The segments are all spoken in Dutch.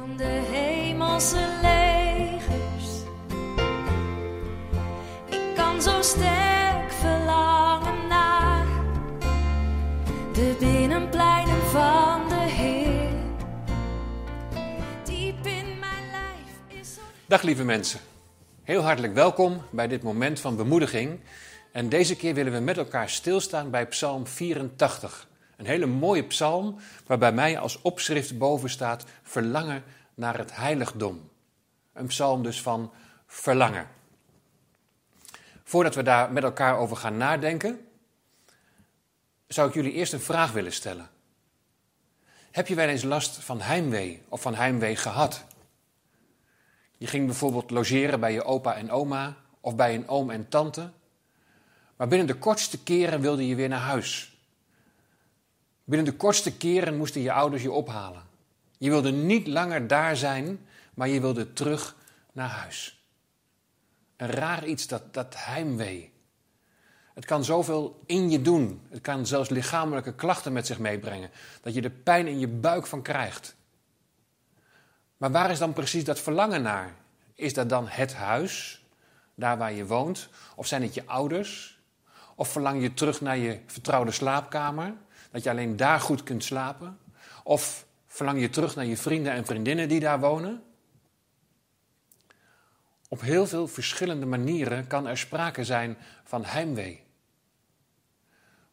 van de hemelse legers. Ik kan zo sterk verlangen naar de binnenpleinen van de Heer. Diep in mijn lijf is Dag lieve mensen. Heel hartelijk welkom bij dit moment van bemoediging. En deze keer willen we met elkaar stilstaan bij Psalm 84. Een hele mooie psalm waarbij mij als opschrift boven staat verlangen naar het heiligdom. Een psalm dus van verlangen. Voordat we daar met elkaar over gaan nadenken, zou ik jullie eerst een vraag willen stellen. Heb je wel eens last van heimwee of van heimwee gehad? Je ging bijvoorbeeld logeren bij je opa en oma of bij een oom en tante. Maar binnen de kortste keren wilde je weer naar huis. Binnen de kortste keren moesten je ouders je ophalen. Je wilde niet langer daar zijn, maar je wilde terug naar huis. Een raar iets, dat, dat heimwee. Het kan zoveel in je doen. Het kan zelfs lichamelijke klachten met zich meebrengen. Dat je er pijn in je buik van krijgt. Maar waar is dan precies dat verlangen naar? Is dat dan het huis, daar waar je woont? Of zijn het je ouders? Of verlang je terug naar je vertrouwde slaapkamer, dat je alleen daar goed kunt slapen? Of verlang je terug naar je vrienden en vriendinnen die daar wonen? Op heel veel verschillende manieren kan er sprake zijn van heimwee.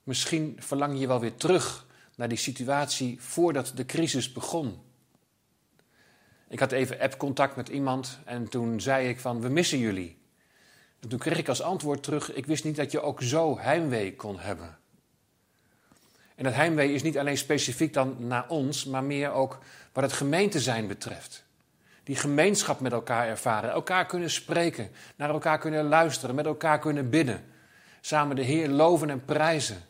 Misschien verlang je wel weer terug naar die situatie voordat de crisis begon. Ik had even app-contact met iemand en toen zei ik van we missen jullie. En toen kreeg ik als antwoord terug, ik wist niet dat je ook zo heimwee kon hebben. En dat heimwee is niet alleen specifiek dan naar ons, maar meer ook wat het gemeente zijn betreft. Die gemeenschap met elkaar ervaren, elkaar kunnen spreken, naar elkaar kunnen luisteren, met elkaar kunnen bidden. Samen de Heer loven en prijzen.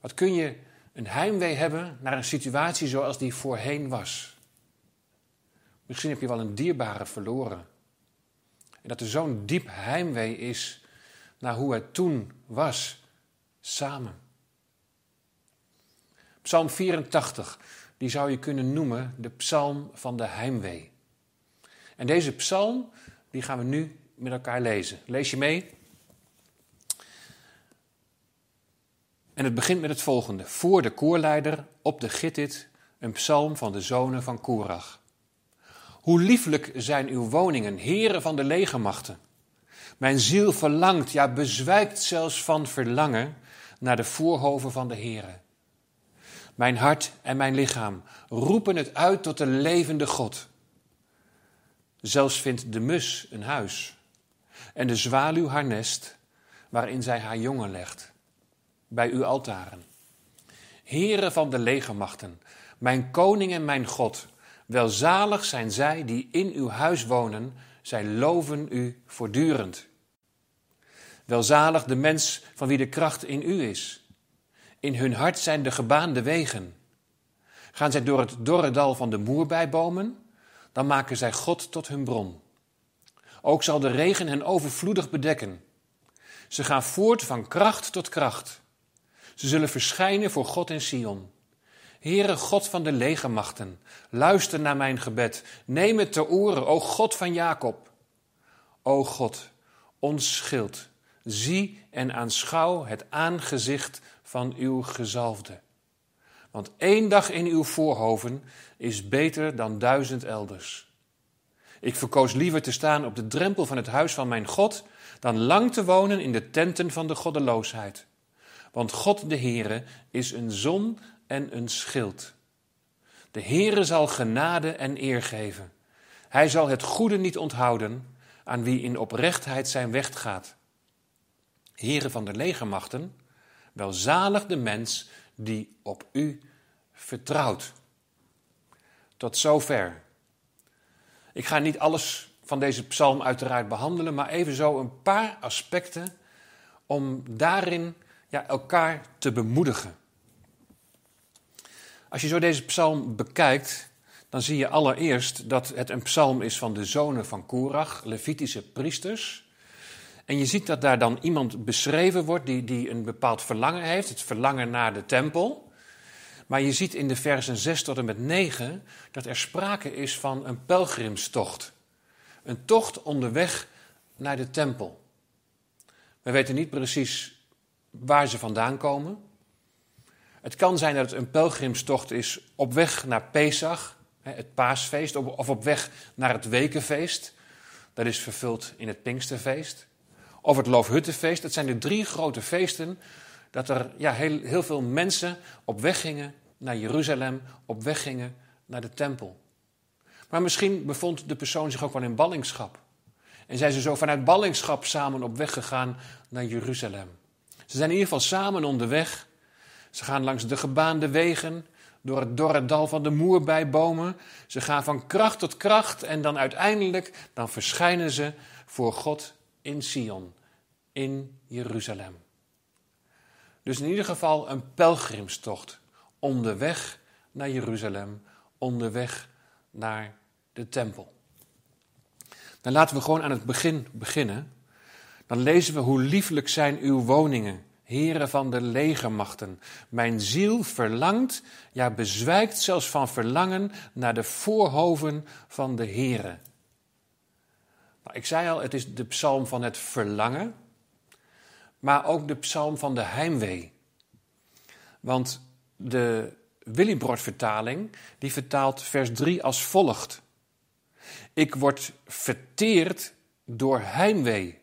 Wat kun je een heimwee hebben naar een situatie zoals die voorheen was? Misschien heb je wel een dierbare verloren. En dat er zo'n diep heimwee is naar hoe het toen was, samen. Psalm 84, die zou je kunnen noemen de psalm van de heimwee. En deze psalm, die gaan we nu met elkaar lezen. Lees je mee? En het begint met het volgende. Voor de koorleider op de Gittit, een psalm van de zonen van Korach. Hoe lieflijk zijn uw woningen, heren van de legermachten. Mijn ziel verlangt, ja bezwijkt zelfs van verlangen naar de voorhoven van de heren. Mijn hart en mijn lichaam roepen het uit tot de levende God. Zelfs vindt de mus een huis en de zwaluw haar nest waarin zij haar jongen legt, bij uw altaren. Heren van de legermachten, mijn koning en mijn God, welzalig zijn zij die in uw huis wonen, zij loven u voortdurend. Welzalig de mens van wie de kracht in u is. In hun hart zijn de gebaande wegen. Gaan zij door het dorre dal van de moerbijbomen, dan maken zij God tot hun bron. Ook zal de regen hen overvloedig bedekken. Ze gaan voort van kracht tot kracht. Ze zullen verschijnen voor God in Sion. Heere God van de legermachten, luister naar mijn gebed. Neem het te oren, o God van Jacob. O God, ons schild, zie en aanschouw het aangezicht van uw gezalfde. Want één dag in uw voorhoven is beter dan duizend elders. Ik verkoos liever te staan op de drempel van het huis van mijn God, dan lang te wonen in de tenten van de goddeloosheid. Want God de Heere is een zon en een schild. De Heere zal genade en eer geven. Hij zal het goede niet onthouden aan wie in oprechtheid zijn weg gaat. Heren van de legermachten, welzalig de mens die op u vertrouwt. Tot zover. Ik ga niet alles van deze psalm uiteraard behandelen, maar even zo een paar aspecten om daarin ja, elkaar te bemoedigen. Als je zo deze psalm bekijkt, dan zie je allereerst dat het een psalm is van de zonen van Korach, Levitische priesters. En je ziet dat daar dan iemand beschreven wordt die, die een bepaald verlangen heeft, het verlangen naar de tempel. Maar je ziet in de versen 6 tot en met 9 dat er sprake is van een pelgrimstocht. Een tocht onderweg naar de tempel. We weten niet precies waar ze vandaan komen. Het kan zijn dat het een pelgrimstocht is op weg naar Pesach, het paasfeest, of op weg naar het wekenfeest. Dat is vervuld in het Pinksterfeest. Of het Loofhuttenfeest. Dat zijn de drie grote feesten dat er ja, heel, heel veel mensen op weg gingen naar Jeruzalem, op weg gingen naar de tempel. Maar misschien bevond de persoon zich ook wel in ballingschap. En zijn ze zo vanuit ballingschap samen op weg gegaan naar Jeruzalem. Ze zijn in ieder geval samen onderweg. Ze gaan langs de gebaande wegen, door het dorre dal van de moerbijbomen. Ze gaan van kracht tot kracht en dan uiteindelijk dan verschijnen ze voor God in Sion, in Jeruzalem. Dus in ieder geval een pelgrimstocht onderweg naar Jeruzalem, onderweg naar de tempel. Dan laten we gewoon aan het begin beginnen. Dan lezen we hoe lieflijk zijn uw woningen, heren van de legermachten. Mijn ziel verlangt, ja bezwijkt zelfs van verlangen naar de voorhoven van de heren. Nou, ik zei al, het is de psalm van het verlangen, maar ook de psalm van de heimwee. Want de Willibrord-vertaling, die vertaalt vers 3 als volgt. Ik word verteerd door heimwee.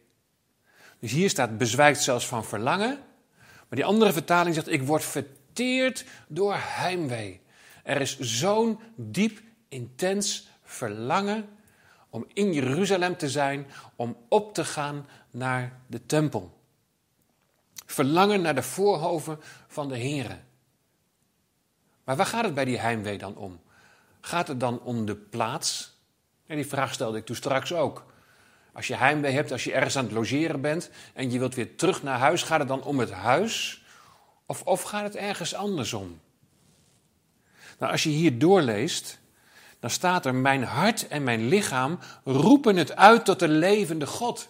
Dus hier staat bezwijkt zelfs van verlangen. Maar die andere vertaling zegt ik word verteerd door heimwee. Er is zo'n diep, intens verlangen om in Jeruzalem te zijn, om op te gaan naar de tempel. Verlangen naar de voorhoven van de Here. Maar waar gaat het bij die heimwee dan om? Gaat het dan om de plaats? En die vraag stelde ik toen straks ook. Als je heimwee hebt, als je ergens aan het logeren bent en je wilt weer terug naar huis, gaat het dan om het huis? Of, of gaat het ergens anders om? Nou, als je hier doorleest, dan staat er: Mijn hart en mijn lichaam roepen het uit tot de levende God.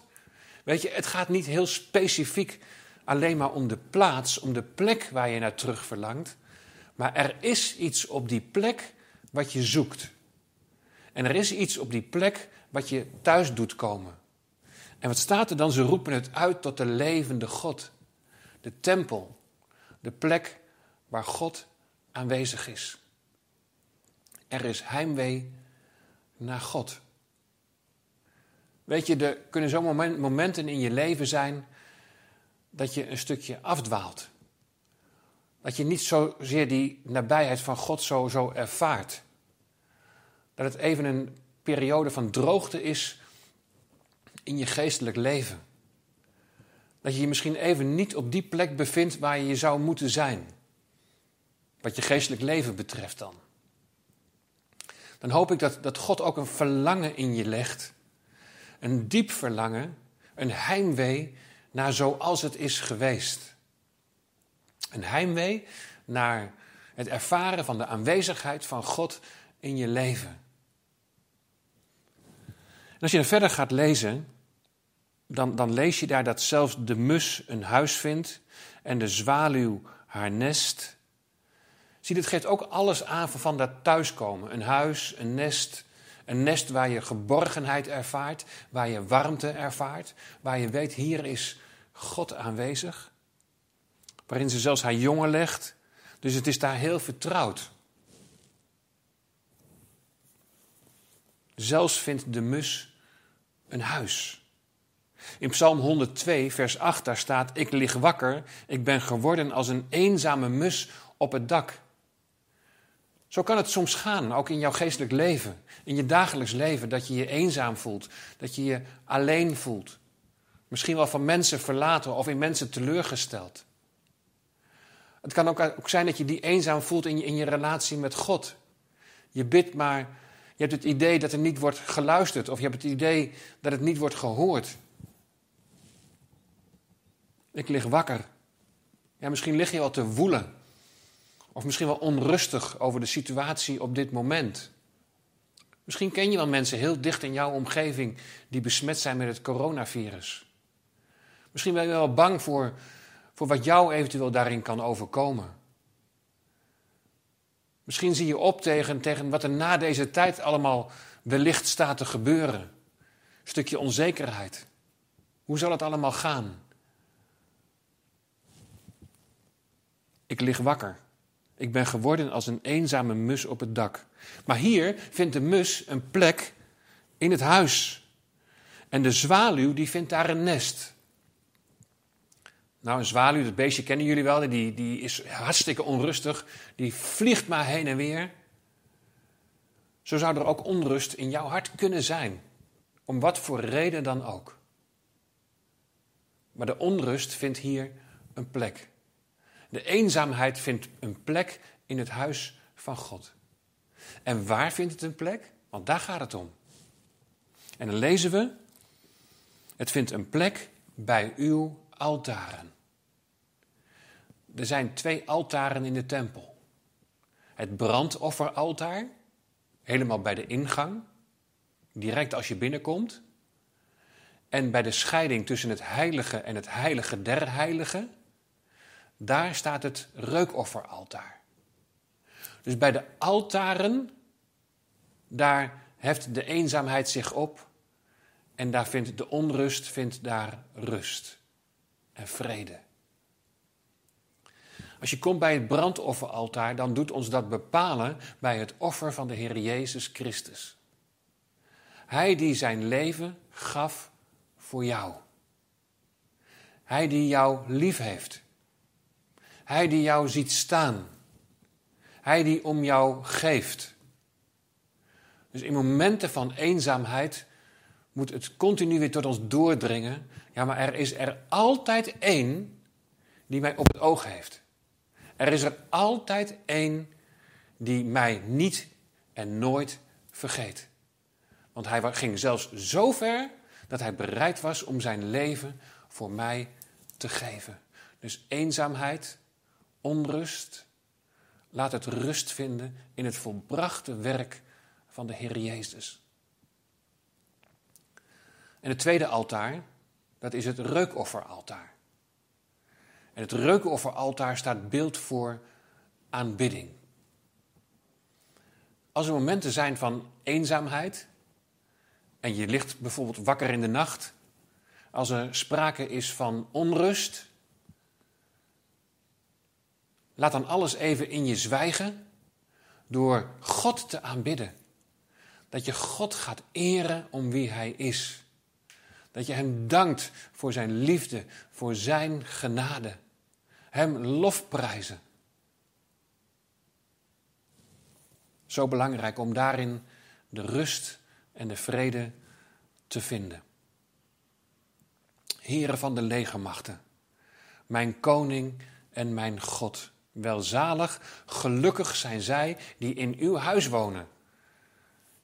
Weet je, het gaat niet heel specifiek alleen maar om de plaats, om de plek waar je naar terug verlangt. Maar er is iets op die plek wat je zoekt. En er is iets op die plek wat je thuis doet komen. En wat staat er dan? Ze roepen het uit tot de levende God. De tempel. De plek waar God aanwezig is. Er is heimwee naar God. Weet je, er kunnen zo momenten in je leven zijn dat je een stukje afdwaalt. Dat je niet zozeer die nabijheid van God zo, zo ervaart. Dat het even een periode van droogte is in je geestelijk leven. Dat je je misschien even niet op die plek bevindt waar je je zou moeten zijn. Wat je geestelijk leven betreft dan. Dan hoop ik dat, dat God ook een verlangen in je legt. Een diep verlangen, een heimwee naar zoals het is geweest. Een heimwee naar het ervaren van de aanwezigheid van God in je leven. En als je er verder gaat lezen, dan, dan lees je daar dat zelfs de mus een huis vindt en de zwaluw haar nest. Zie, dit geeft ook alles aan van dat thuiskomen. Een huis, een nest, een nest waar je geborgenheid ervaart, waar je warmte ervaart, waar je weet, hier is God aanwezig. Waarin ze zelfs haar jongen legt. Dus het is daar heel vertrouwd. Zelfs vindt de mus een huis. In Psalm 102, vers 8, daar staat: Ik lig wakker, ik ben geworden als een eenzame mus op het dak. Zo kan het soms gaan, ook in jouw geestelijk leven, in je dagelijks leven, dat je je eenzaam voelt, dat je je alleen voelt. Misschien wel van mensen verlaten of in mensen teleurgesteld. Het kan ook, zijn dat je die eenzaam voelt in je, in je relatie met God. Je bidt, maar je hebt het idee dat er niet wordt geluisterd, of je hebt het idee dat het niet wordt gehoord. Ik lig wakker. Ja, misschien lig je wel te woelen. Of misschien wel onrustig over de situatie op dit moment. Misschien ken je wel mensen heel dicht in jouw omgeving die besmet zijn met het coronavirus. Misschien ben je wel bang voor, voor wat jou eventueel daarin kan overkomen. Misschien zie je op tegen, tegen wat er na deze tijd allemaal wellicht staat te gebeuren. Een stukje onzekerheid. Hoe zal het allemaal gaan? Ik lig wakker. Ik ben geworden als een eenzame mus op het dak. Maar hier vindt de mus een plek in het huis. En de zwaluw die vindt daar een nest. Nou, een zwaluw, dat beestje kennen jullie wel, die, die is hartstikke onrustig. Die vliegt maar heen en weer. Zo zou er ook onrust in jouw hart kunnen zijn. Om wat voor reden dan ook. Maar de onrust vindt hier een plek. De eenzaamheid vindt een plek in het huis van God. En waar vindt het een plek? Want daar gaat het om. En dan lezen we: Het vindt een plek bij uw altaren. Er zijn twee altaren in de tempel. Het brandofferaltaar, helemaal bij de ingang, direct als je binnenkomt. En bij de scheiding tussen het heilige en het heilige der heiligen, daar staat het reukofferaltaar. Dus bij de altaren, daar heft de eenzaamheid zich op en daar vindt de onrust vindt daar rust en vrede. Als je komt bij het brandofferaltaar, dan doet ons dat bepalen bij het offer van de Heer Jezus Christus. Hij die zijn leven gaf voor jou. Hij die jou lief heeft. Hij die jou ziet staan. Hij die om jou geeft. Dus in momenten van eenzaamheid moet het continu weer tot ons doordringen. Ja, maar er is er altijd één die mij op het oog heeft. Er is er altijd één die mij niet en nooit vergeet. Want hij ging zelfs zo ver dat hij bereid was om zijn leven voor mij te geven. Dus eenzaamheid, onrust, laat het rust vinden in het volbrachte werk van de Heer Jezus. En het tweede altaar, dat is het reukofferaltaar. En het reukofferaltaar staat beeld voor aanbidding. Als er momenten zijn van eenzaamheid en je ligt bijvoorbeeld wakker in de nacht, als er sprake is van onrust, laat dan alles even in je zwijgen door God te aanbidden. Dat je God gaat eren om wie Hij is. Dat je Hem dankt voor Zijn liefde, voor Zijn genade. Hem lofprijzen. Zo belangrijk om daarin de rust en de vrede te vinden. Heren van de legermachten, mijn koning en mijn God, welzalig, gelukkig zijn zij die in uw huis wonen.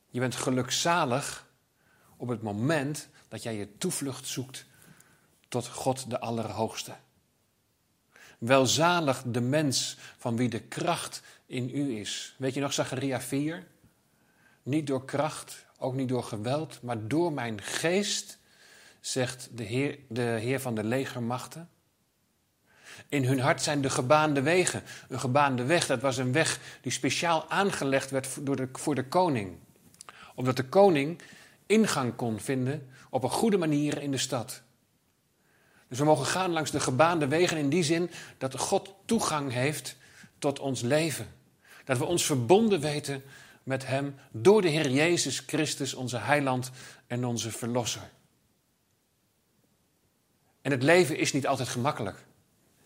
Je bent gelukzalig op het moment dat jij je toevlucht zoekt tot God de Allerhoogste. Welzalig de mens van wie de kracht in u is. Weet je nog Zacharia 4? Niet door kracht, ook niet door geweld, maar door mijn geest, zegt de Heer, de Heer van de legermachten. In hun hart zijn de gebaande wegen. Een gebaande weg, dat was een weg die speciaal aangelegd werd door de, voor de koning. Omdat de koning ingang kon vinden op een goede manier in de stad. Dus we mogen gaan langs de gebaande wegen in die zin dat God toegang heeft tot ons leven. Dat we ons verbonden weten met Hem door de Heer Jezus Christus, onze Heiland en onze Verlosser. En het leven is niet altijd gemakkelijk.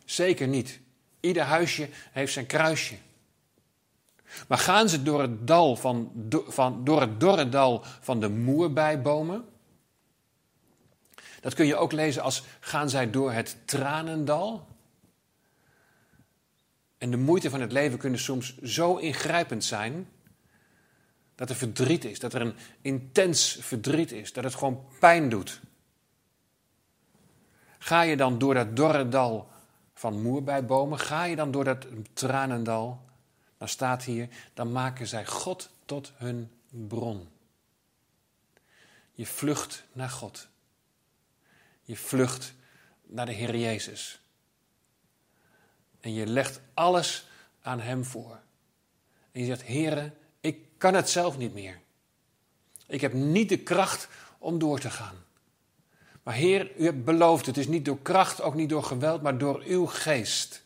Zeker niet. Ieder huisje heeft zijn kruisje. Maar gaan ze door het, dal van, van, door het dorre dal van de moerbijbomen, dat kun je ook lezen als gaan zij door het tranendal. En de moeite van het leven kunnen soms zo ingrijpend zijn dat er verdriet is, dat er een intens verdriet is, dat het gewoon pijn doet. Ga je dan door dat dorre dal van moerbijbomen, ga je dan door dat tranendal, dan staat hier, dan maken zij God tot hun bron. Je vlucht naar God. Je vlucht naar de Heer Jezus. En je legt alles aan Hem voor. En je zegt, Heere, ik kan het zelf niet meer. Ik heb niet de kracht om door te gaan. Maar Heer, u hebt beloofd, het is niet door kracht, ook niet door geweld, maar door uw geest.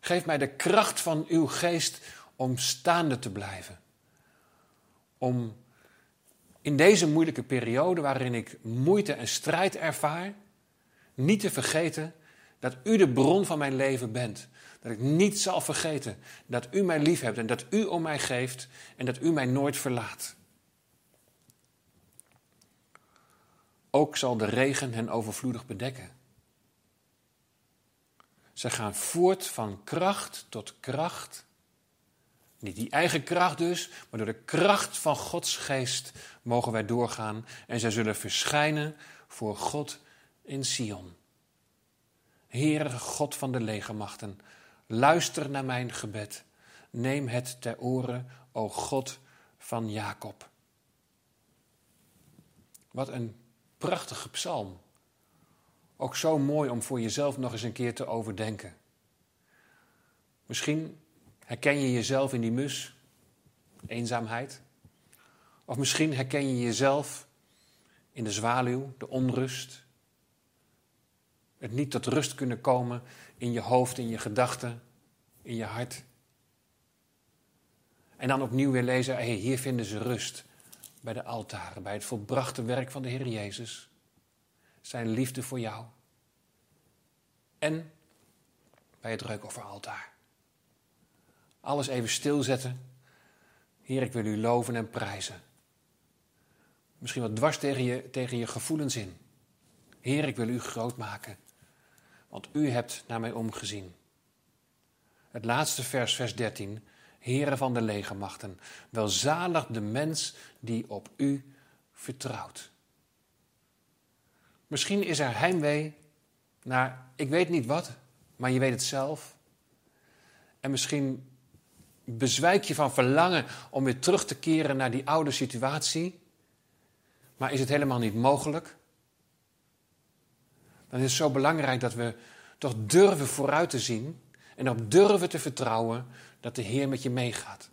Geef mij de kracht van uw geest om staande te blijven. Om in deze moeilijke periode waarin ik moeite en strijd ervaar, niet te vergeten dat u de bron van mijn leven bent. Dat ik niet zal vergeten dat u mij lief hebt en dat u om mij geeft en dat u mij nooit verlaat. Ook zal de regen hen overvloedig bedekken. Ze gaan voort van kracht tot kracht. Niet die eigen kracht dus, maar door de kracht van Gods geest mogen wij doorgaan en zij zullen verschijnen voor God in Sion. Heere God van de legermachten, luister naar mijn gebed. Neem het ter oren, o God van Jacob. Wat een prachtige psalm. Ook zo mooi om voor jezelf nog eens een keer te overdenken. Misschien herken je jezelf in die mus, eenzaamheid. Of misschien herken je jezelf in de zwaluw, de onrust. Het niet tot rust kunnen komen in je hoofd, in je gedachten, in je hart. En dan opnieuw weer lezen, hey, hier vinden ze rust bij de altaren, bij het volbrachte werk van de Heer Jezus. Zijn liefde voor jou. En bij het reukofferaltaar. Alles even stilzetten. Heer, ik wil u loven en prijzen. Misschien wat dwars tegen je, tegen je gevoelens in. Heer, ik wil u groot maken. Want u hebt naar mij omgezien. Het laatste vers, vers 13 heren van de legermachten. Welzalig de mens die op u vertrouwt. Misschien is er heimwee naar, ik weet niet wat, maar je weet het zelf. En misschien bezwijk je van verlangen om weer terug te keren naar die oude situatie. Maar is het helemaal niet mogelijk? Dan is het zo belangrijk dat we toch durven vooruit te zien en op durven te vertrouwen dat de Heer met je meegaat.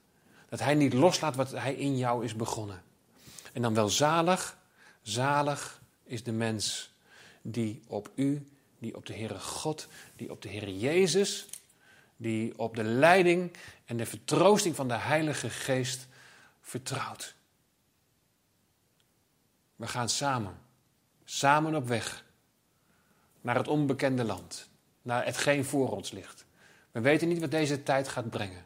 Dat Hij niet loslaat wat Hij in jou is begonnen. En dan wel zalig, zalig is de mens die op u, die op de Heere God, die op de Heere Jezus, die op de leiding en de vertroosting van de Heilige Geest vertrouwt. We gaan samen, samen op weg naar het onbekende land, naar hetgeen voor ons ligt. We weten niet wat deze tijd gaat brengen.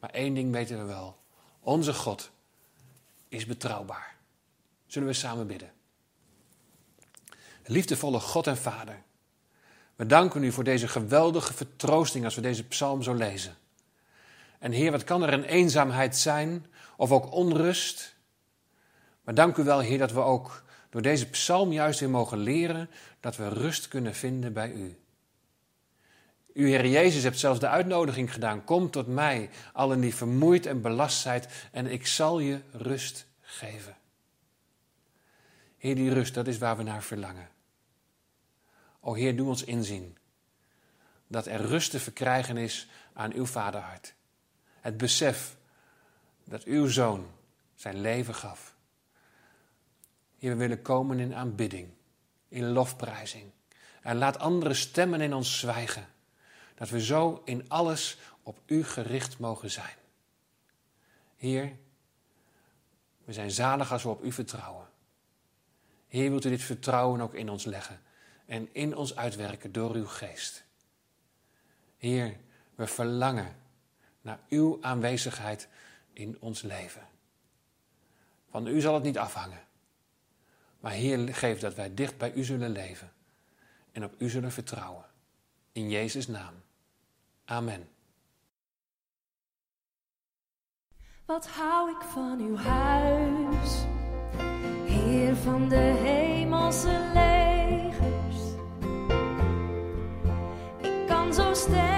Maar één ding weten we wel. Onze God is betrouwbaar. Zullen we samen bidden? Liefdevolle God en Vader. We danken u voor deze geweldige vertroosting als we deze psalm zo lezen. En Heer, wat kan er een eenzaamheid zijn of ook onrust? Maar dank u wel, Heer, dat we ook door deze psalm juist weer mogen leren dat we rust kunnen vinden bij u. U, Heer Jezus, hebt zelfs de uitnodiging gedaan. Kom tot mij, allen die vermoeid en belast zijt, en ik zal je rust geven. Heer, die rust, dat is waar we naar verlangen. O Heer, doe ons inzien dat er rust te verkrijgen is aan uw vaderhart. Het besef dat uw zoon zijn leven gaf. Heer, we willen komen in aanbidding, in lofprijzing. En laat andere stemmen in ons zwijgen. Dat we zo in alles op U gericht mogen zijn. Heer, we zijn zalig als we op U vertrouwen. Heer, wilt u dit vertrouwen ook in ons leggen en in ons uitwerken door uw geest. Heer, we verlangen naar uw aanwezigheid in ons leven. Van u zal het niet afhangen. Maar Heer, geef dat wij dicht bij u zullen leven en op u zullen vertrouwen. In Jezus' naam. Amen. Wat hou ik van uw huis, Heer van de hemelse legers. Ik kan zo sterk.